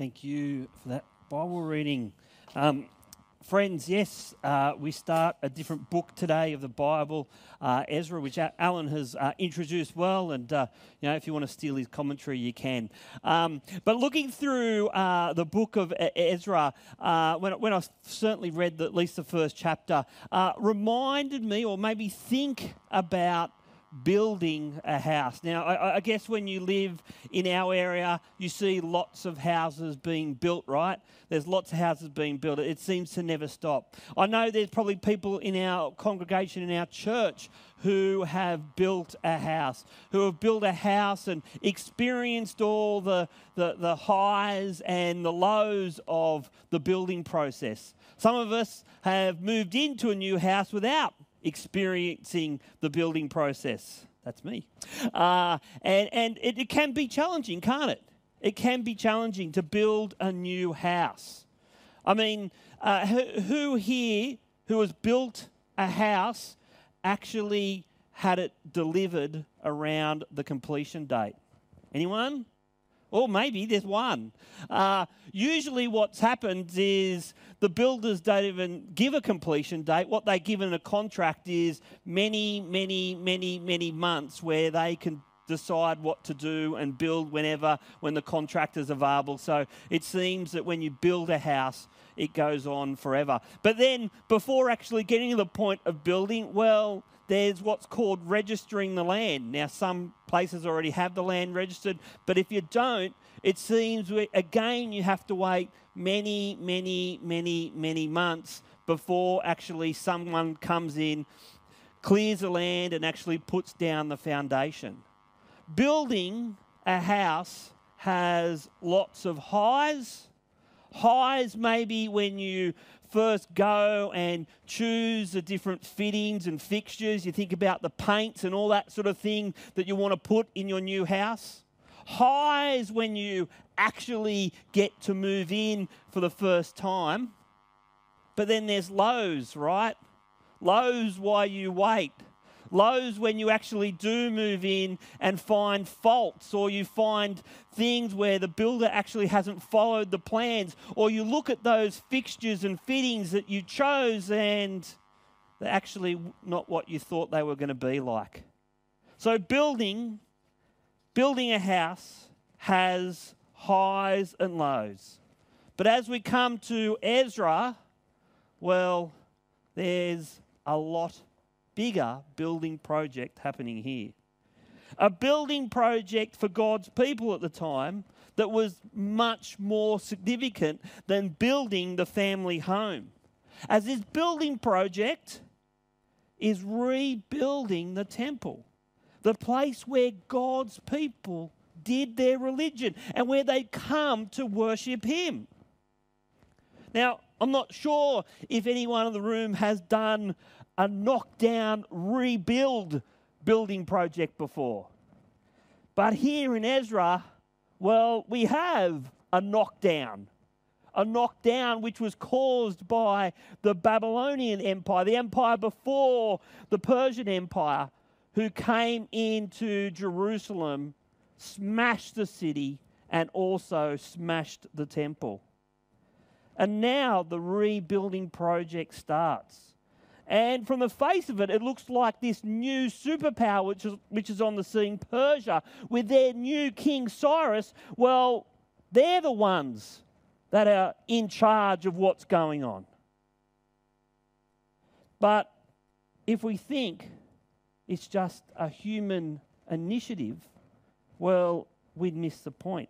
Thank you for that Bible reading. Um, friends, yes, uh, we start a different book today of the Bible, uh, Ezra, which Alan has uh, introduced well. And, uh, you know, if you want to steal his commentary, you can. Um, but looking through uh, the book of Ezra, uh, when, when I certainly read the, at least the first chapter, reminded me or maybe think about building a house. Now, I, I, guess when you live in our area, you see lots of houses being built, right? There's lots of houses being built. It seems to never stop. I know there's probably people in our congregation, in our church, who have built a house, who have built a house and experienced all the, the, the highs and the lows of the building process. Some of us have moved into a new house without experiencing the building process. That's me. Uh, and and it, it can be challenging, can't it? It can be challenging to build a new house. I mean, uh, who, who here who has built a house actually had it delivered around the completion date? Anyone? Or maybe there's one. Uh, usually, what's happened is the builders don't even give a completion date. What they give in a contract is many, many, many, many months where they can decide what to do and build whenever when the contractor's available. So it seems that when you build a house, it goes on forever. But then before actually getting to the point of building, well, there's what's called registering the land. Now, some places already have the land registered, but if you don't, it seems again you have to wait many, many, many, many months before actually someone comes in, clears the land, and actually puts down the foundation. Building a house has lots of highs. Highs maybe when you first go and choose the different fittings and fixtures. You think about the paints and all that sort of thing that you want to put in your new house. Highs when you actually get to move in for the first time. But then there's lows, right? Lows while you wait lows when you actually do move in and find faults, or you find things where the builder actually hasn't followed the plans, or you look at those fixtures and fittings that you chose and they're actually not what you thought they were going to be like. So building building a house has highs and lows. But as we come to Ezra, well, there's a lot bigger building project happening here. A building project for God's people at the time that was much more significant than building the family home. As this building project is rebuilding the temple, the place where God's people did their religion and where they come to worship Him. Now, I'm not sure if anyone in the room has done a knockdown rebuild building project before. But here in Ezra, well, we have a knockdown. A knockdown which was caused by the Babylonian Empire, the empire before the Persian Empire, who came into Jerusalem, smashed the city, and also smashed the temple. And now the rebuilding project starts. And from the face of it, it looks like this new superpower which is, which is on the scene, Persia, with their new king Cyrus. Well, they're the ones that are in charge of what's going on. But if we think it's just a human initiative, well, we'd miss the point.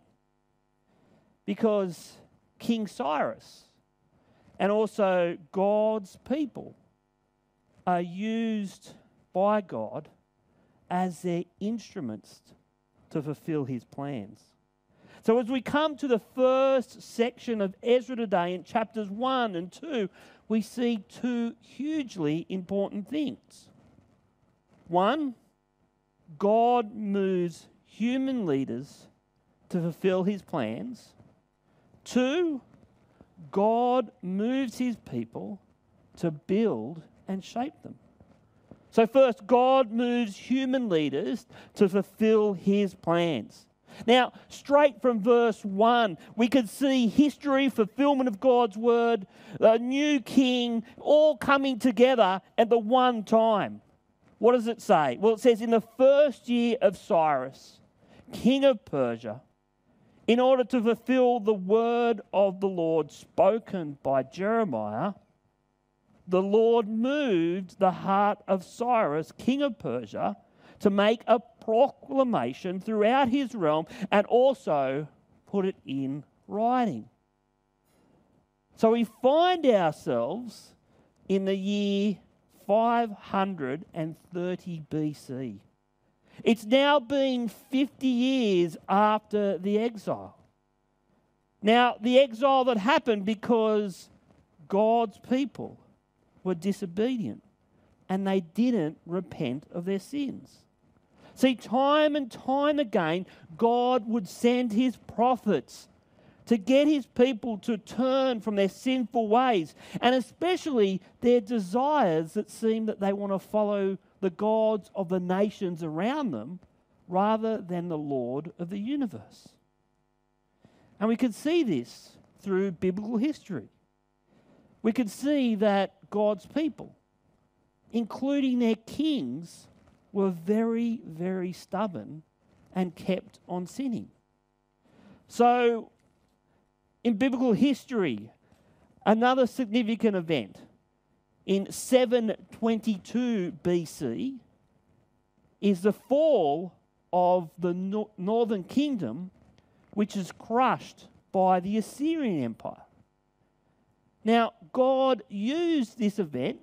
Because King Cyrus and also God's people are used by God as their instruments to fulfill his plans. So, as we come to the first section of Ezra today in chapters 1 and 2, we see two hugely important things. One, God moves human leaders to fulfill his plans. Two, God moves his people to build and shape them. So, first, God moves human leaders to fulfill his plans. Now, straight from verse 1, we could see history, fulfillment of God's word, a new king, all coming together at the one time. What does it say? Well, it says, In the first year of Cyrus, king of Persia, in order to fulfill the word of the Lord spoken by Jeremiah, the Lord moved the heart of Cyrus, king of Persia, to make a proclamation throughout his realm and also put it in writing. So we find ourselves in the year 530 BC. It's now been 50 years after the exile. Now, the exile that happened because God's people were disobedient and they didn't repent of their sins. See, time and time again, God would send his prophets to get his people to turn from their sinful ways and especially their desires that seem that they want to follow the gods of the nations around them rather than the Lord of the universe. And we can see this through biblical history. We could see that God's people, including their kings, were very, very stubborn and kept on sinning. So, in biblical history, another significant event in 722 BC is the fall of the no- northern kingdom, which is crushed by the Assyrian Empire. Now, God used this event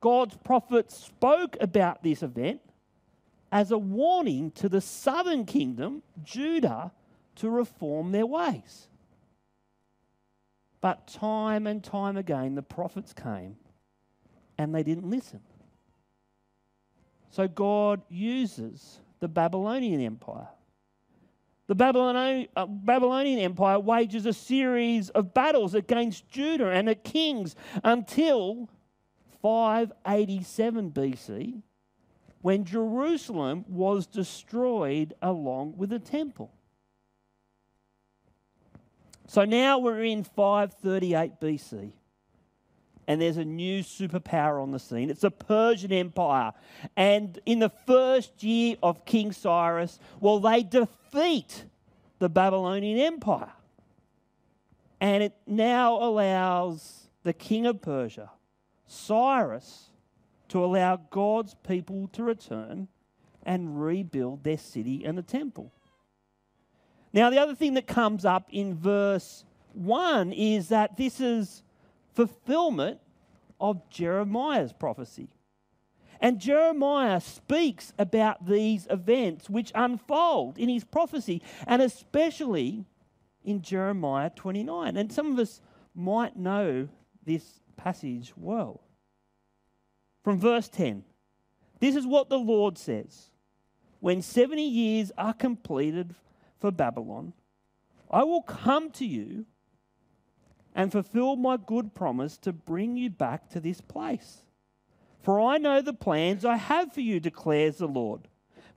God's prophet spoke about this event as a warning to the southern kingdom, Judah, to reform their ways. But time and time again, the prophets came and they didn't listen. So God uses the Babylonian Empire. The Babylonian, uh, Empire wages a series of battles against Judah and the kings until 587 BC when Jerusalem was destroyed along with the temple. So now we're in 538 BC, and there's a new superpower on the scene. It's the Persian Empire. And in the first year of King Cyrus, well, they defeat the Babylonian Empire. And it now allows the king of Persia Cyrus to allow God's people to return and rebuild their city and the temple. Now, the other thing that comes up in verse 1 is that this is fulfillment of Jeremiah's prophecy. And Jeremiah speaks about these events which unfold in his prophecy, and especially in Jeremiah 29. And some of us might know this passage well. From verse 10 This is what the Lord says When 70 years are completed for Babylon, I will come to you and fulfill my good promise to bring you back to this place. For I know the plans I have for you, declares the Lord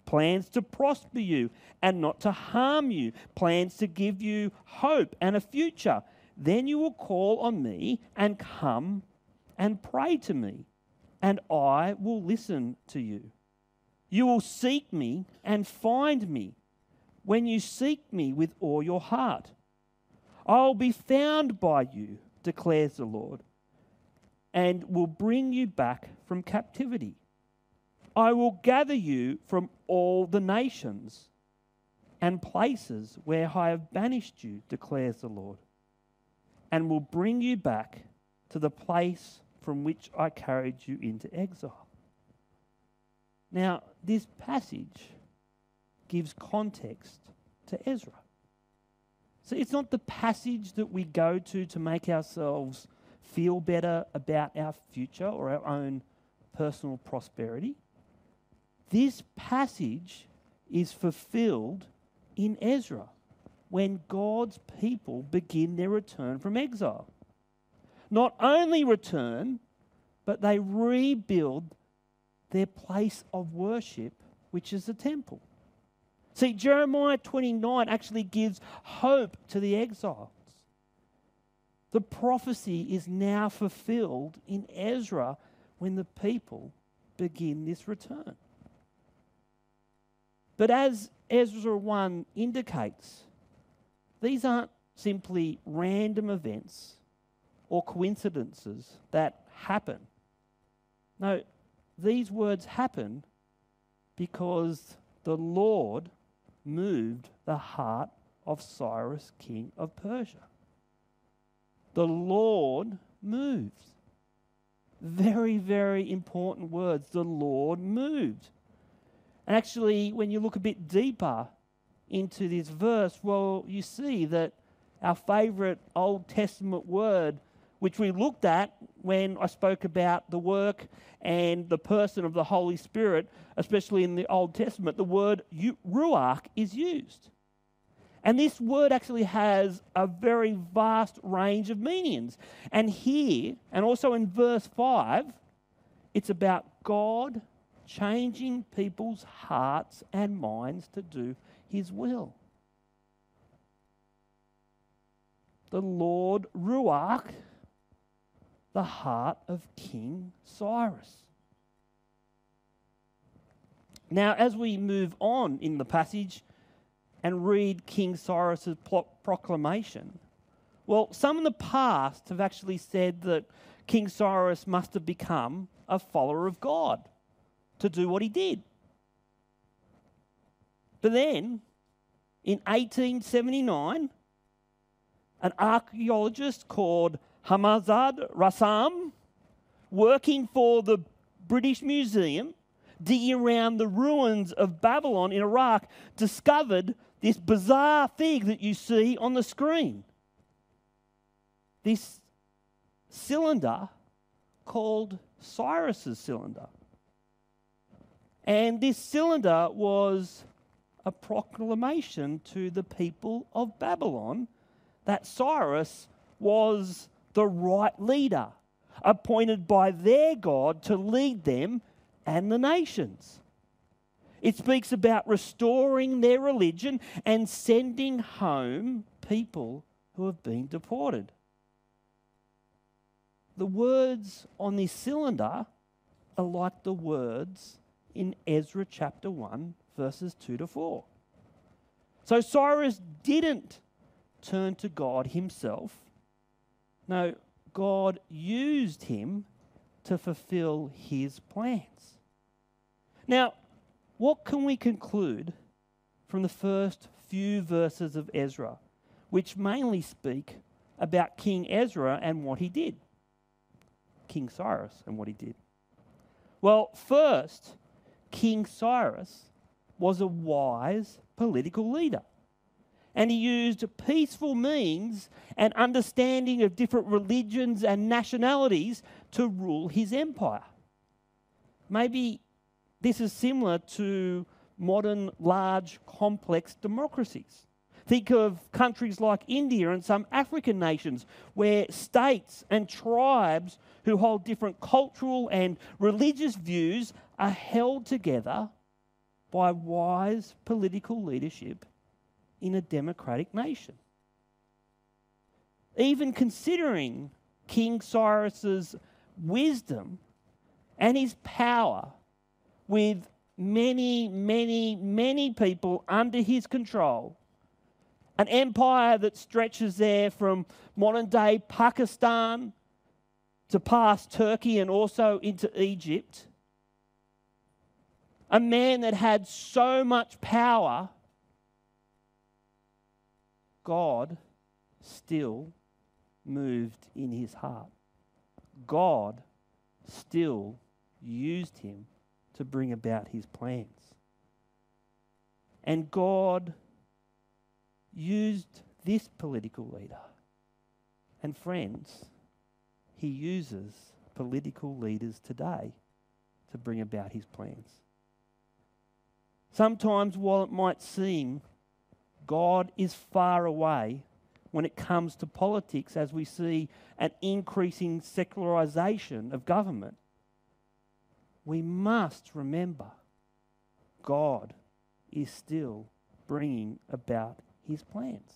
plans to prosper you and not to harm you, plans to give you hope and a future. Then you will call on me and come and pray to me, and I will listen to you. You will seek me and find me when you seek me with all your heart. I will be found by you, declares the Lord, and will bring you back from captivity. I will gather you from all the nations and places where I have banished you, declares the Lord, and will bring you back to the place from which I carried you into exile. Now, this passage gives context to Ezra. So it's not the passage that we go to to make ourselves feel better about our future or our own personal prosperity. This passage is fulfilled in Ezra when God's people begin their return from exile not only return, but they rebuild their place of worship, which is the temple. See, Jeremiah 29 actually gives hope to the exiles. The prophecy is now fulfilled in Ezra when the people begin this return. But as Ezra 1 indicates, these aren't simply random events or coincidences that happen. No, these words happen because the Lord moved the heart of Cyrus, king of Persia. The Lord moves. Very, very important words. The Lord moved. And actually, when you look a bit deeper into this verse, well, you see that our favorite Old Testament word, which we looked at when I spoke about the work and the person of the Holy Spirit, especially in the Old Testament, the word ruach is used. And this word actually has a very vast range of meanings. And here, and also in verse 5, it's about God changing people's hearts and minds to do his will. The Lord Ruach, the heart of King Cyrus. Now, as we move on in the passage and read King Cyrus's proclamation, well, some in the past have actually said that King Cyrus must have become a follower of God to do what he did. But then, in 1879, an archaeologist called Hormuzd Rassam, working for the British Museum, digging around the ruins of Babylon in Iraq, discovered this bizarre thing that you see on the screen. This cylinder called Cyrus's cylinder. And this cylinder was a proclamation to the people of Babylon that Cyrus was the right leader, appointed by their God to lead them and the nations. It speaks about restoring their religion and sending home people who have been deported. The words on this cylinder are like the words in Ezra chapter 1, verses 2 to 4. So Cyrus didn't turn to God himself. No, God used him to fulfill his plans. Now, what can we conclude from the first few verses of Ezra, which mainly speak about King Ezra and what he did? King Cyrus and what he did. Well, first, King Cyrus was a wise political leader. And he used peaceful means and understanding of different religions and nationalities to rule his empire. Maybe this is similar to modern large complex democracies. Think of countries like India and some African nations where states and tribes who hold different cultural and religious views are held together by wise political leadership in a democratic nation. Even considering King Cyrus's wisdom and his power with many, many, many people under his control, an empire that stretches there from modern day Pakistan to past Turkey and also into Egypt a man that had so much power, God still moved in his heart. God still used him to bring about his plans. And God used this political leader. And friends, he uses political leaders today to bring about his plans. Sometimes, while it might seem God is far away when it comes to politics, as we see an increasing secularization of government, we must remember God is still bringing about his plans.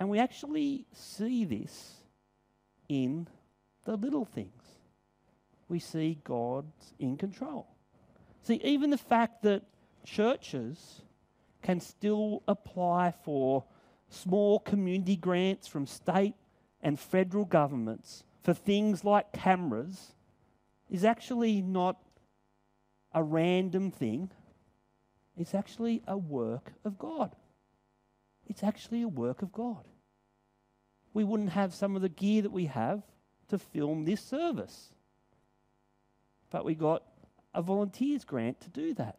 And we actually see this in the little things. We see God's in control. See, even the fact that churches can still apply for small community grants from state and federal governments for things like cameras is actually not a random thing. It's actually a work of God. It's actually a work of God. We wouldn't have some of the gear that we have to film this service. But we got a volunteers grant to do that.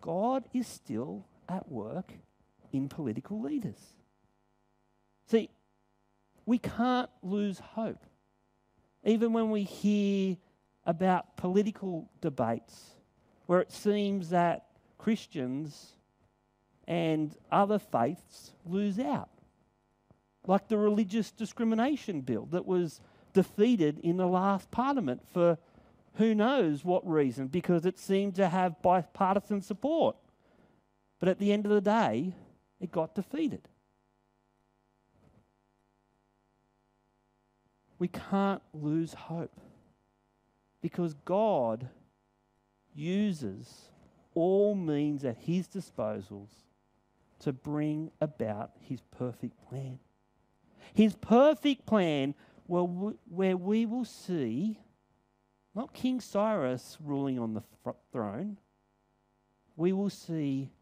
God is still at work in political leaders. See, we can't lose hope. Even when we hear about political debates where it seems that Christians and other faiths lose out. Like the religious discrimination bill that was defeated in the last parliament for who knows what reason, because it seemed to have bipartisan support. But at the end of the day, it got defeated. We can't lose hope because God uses all means at his disposals to bring about his perfect plan. His perfect plan where we will see not King Cyrus ruling on the throne, we will see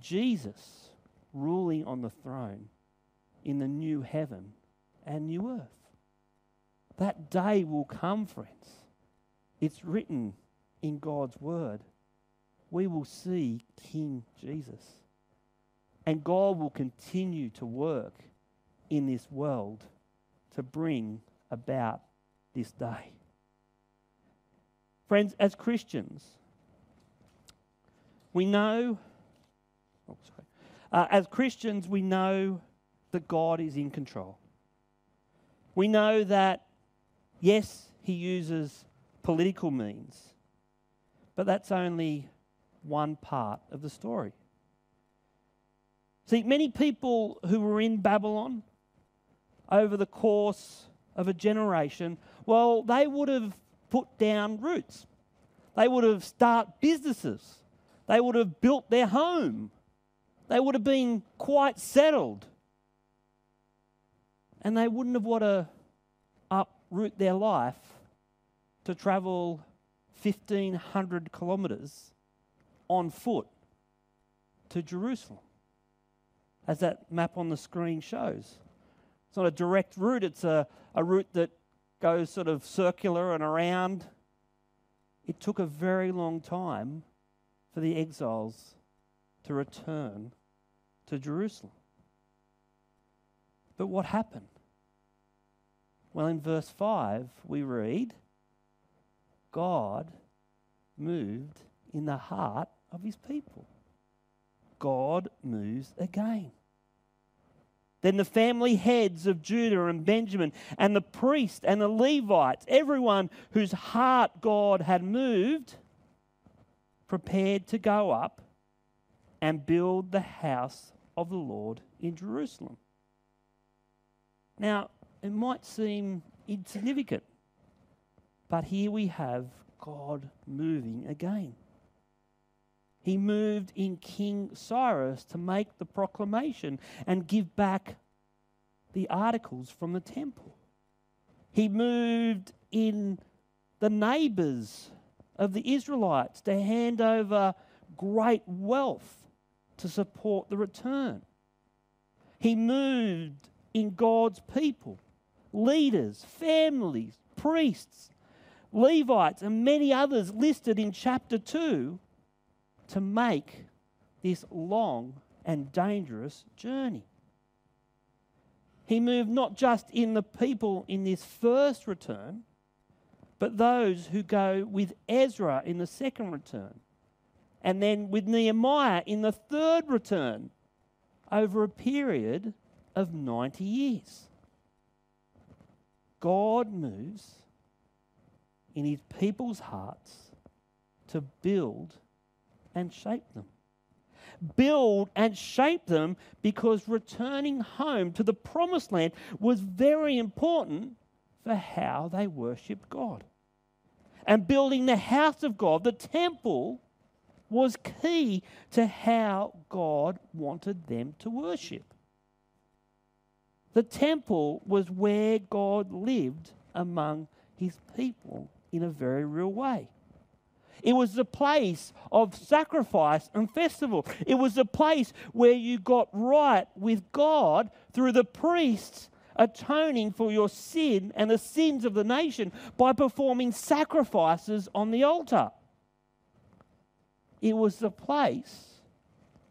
Jesus ruling on the throne in the new heaven and new earth. That day will come, friends. It's written in God's word. We will see King Jesus. And God will continue to work in this world to bring about this day. Friends, as Christians, we know, oh, sorry. Uh, as Christians, we know that God is in control. We know that, yes, He uses political means, but that's only one part of the story. See, many people who were in Babylon over the course of a generation, well, they would have put down roots. They would have started businesses. They would have built their home. They would have been quite settled. And they wouldn't have want to uproot their life to travel 1,500 kilometres on foot to Jerusalem, as that map on the screen shows. It's not a direct route, it's a, a route that goes sort of circular and around. It took a very long time for the exiles to return to Jerusalem. But what happened? Well, in verse 5, we read God moved in the heart of his people. God moves again. Then the family heads of Judah and Benjamin, and the priests and the Levites, everyone whose heart God had moved, prepared to go up and build the house of the Lord in Jerusalem. Now, it might seem insignificant, but here we have God moving again. He moved in King Cyrus to make the proclamation and give back the articles from the temple. He moved in the neighbors of the Israelites to hand over great wealth to support the return. He moved in God's people, leaders, families, priests, Levites, and many others listed in chapter 2 to make this long and dangerous journey. He moved not just in the people in this first return, but those who go with Ezra in the second return, and then with Nehemiah in the third return over a period of 90 years. God moves in his people's hearts to build and shape them. build and shape them because returning home to the promised land was very important for how they worshiped God. And building the house of God, the temple, was key to how God wanted them to worship. The temple was where God lived among his people in a very real way. It was the place of sacrifice and festival. It was the place where you got right with God through the priests atoning for your sin and the sins of the nation by performing sacrifices on the altar. It was the place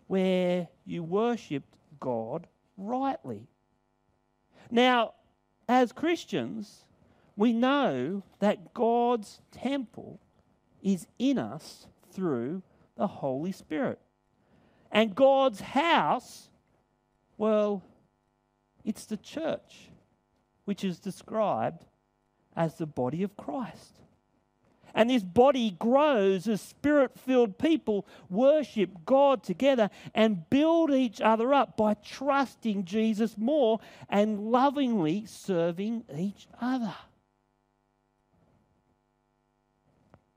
where you worshipped God rightly. Now, as Christians, we know that God's temple is in us through the Holy Spirit. And God's house, well, it's the church, which is described as the body of Christ. And this body grows as spirit filled people worship God together and build each other up by trusting Jesus more and lovingly serving each other.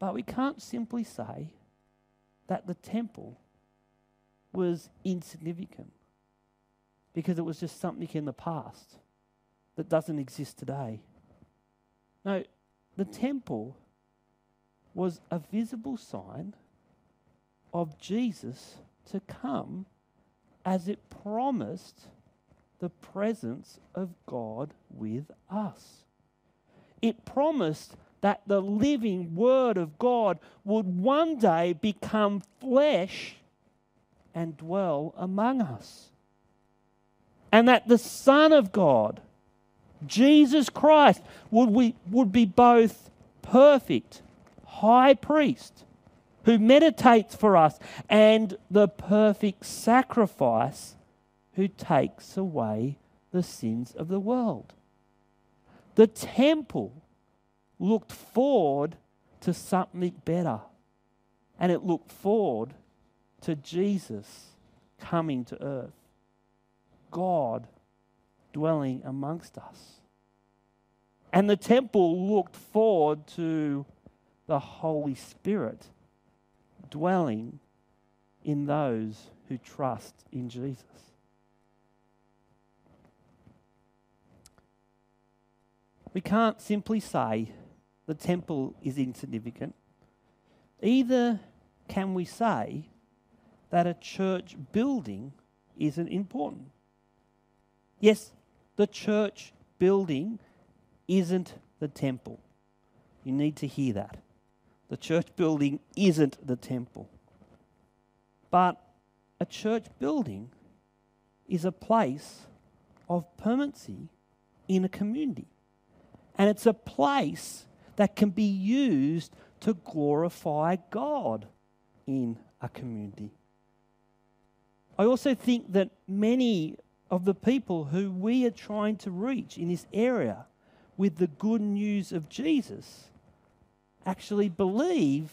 But we can't simply say that the temple was insignificant because it was just something in the past that doesn't exist today. No, the temple was a visible sign of Jesus to come as it promised the presence of God with us. It promised that the living Word of God would one day become flesh and dwell among us and that the Son of God, Jesus Christ, would, we, would be both perfect high priest who meditates for us and the perfect sacrifice who takes away the sins of the world. The temple looked forward to something better, and it looked forward to Jesus coming to earth. God dwelling amongst us. And the temple looked forward to the Holy Spirit dwelling in those who trust in Jesus. We can't simply say the temple is insignificant. Either can we say that a church building isn't important. Yes, the church building isn't the temple. You need to hear that. The church building isn't the temple. But a church building is a place of permanency in a community. And it's a place that can be used to glorify God in a community. I also think that many of the people who we are trying to reach in this area with the good news of Jesus actually believe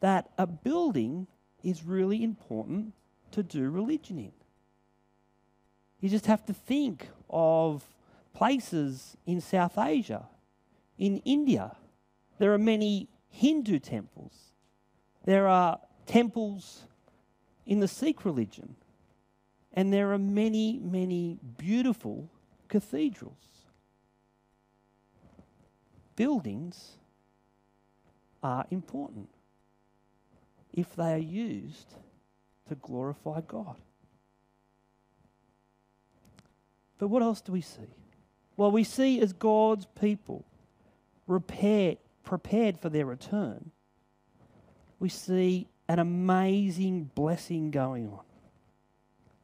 that a building is really important to do religion in. You just have to think of places in South Asia, in India. There are many Hindu temples. There are temples in the Sikh religion. And there are many, many beautiful cathedrals. Buildings are important if they are used to glorify God. But what else do we see? Well, we see as God's people repair, prepared for their return, we see an amazing blessing going on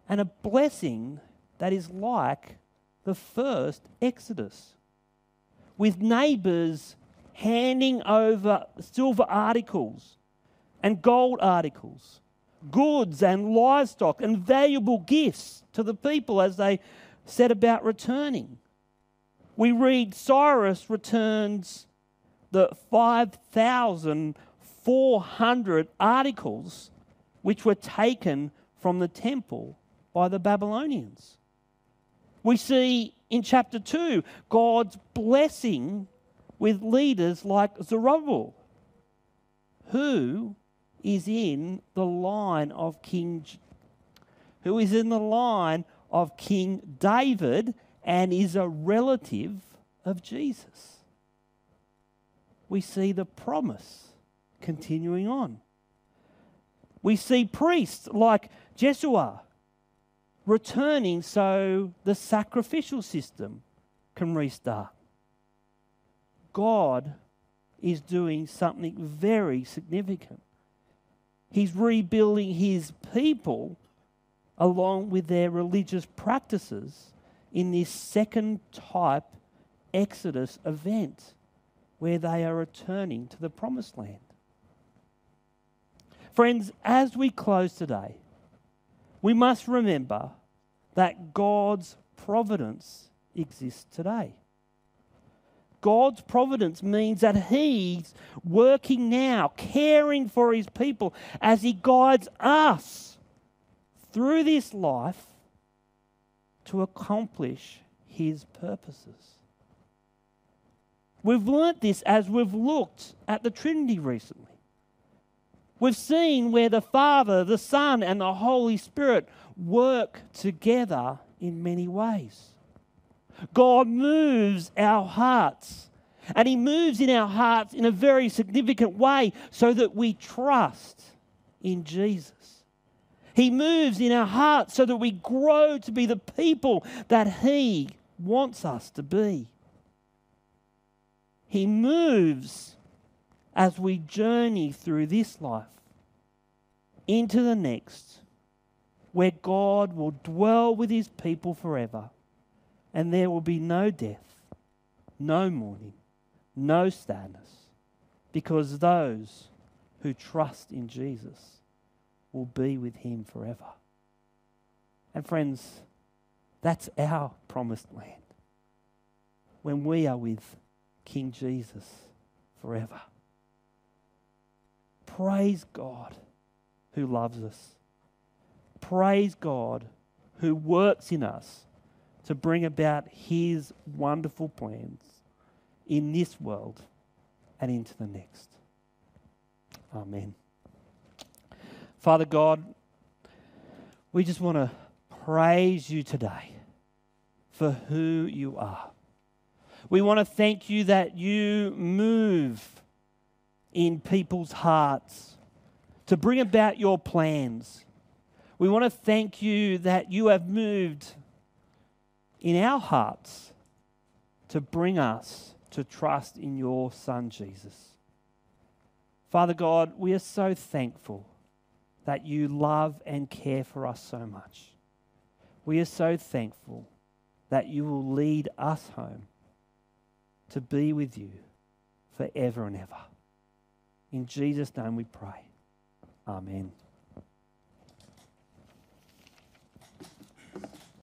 and a blessing that is like the first Exodus, with neighbours handing over silver articles and gold articles, goods and livestock and valuable gifts to the people as they set about returning. We read Cyrus returns the 5,400 articles which were taken from the temple by the Babylonians. We see in chapter 2 God's blessing with leaders like Zerubbabel, who is in the line of King who is in the line of King David and is a relative of Jesus. We see the promise continuing on. We see priests like Jeshua returning so the sacrificial system can restart. God is doing something very significant. He's rebuilding his people along with their religious practices in this second type Exodus event where they are returning to the promised land. Friends, as we close today, we must remember that God's providence exists today. God's providence means that He's working now, caring for His people as He guides us through this life to accomplish His purposes. We've learnt this as we've looked at the Trinity recently. We've seen where the Father, the Son, and the Holy Spirit work together in many ways. God moves our hearts, and He moves in our hearts in a very significant way so that we trust in Jesus. He moves in our hearts so that we grow to be the people that He wants us to be. He moves as we journey through this life into the next, where God will dwell with his people forever, and there will be no death, no mourning, no sadness, because those who trust in Jesus will be with him forever. And friends, that's our promised land when we are with King Jesus forever. Praise God who loves us. Praise God who works in us to bring about his wonderful plans in this world and into the next. Amen. Father God, we just want to praise you today for who you are. We want to thank you that you move in people's hearts to bring about your plans. We want to thank you that you have moved in our hearts to bring us to trust in your Son, Jesus. Father God, we are so thankful that you love and care for us so much. We are so thankful that you will lead us home to be with you forever and ever. In Jesus' name we pray. Amen.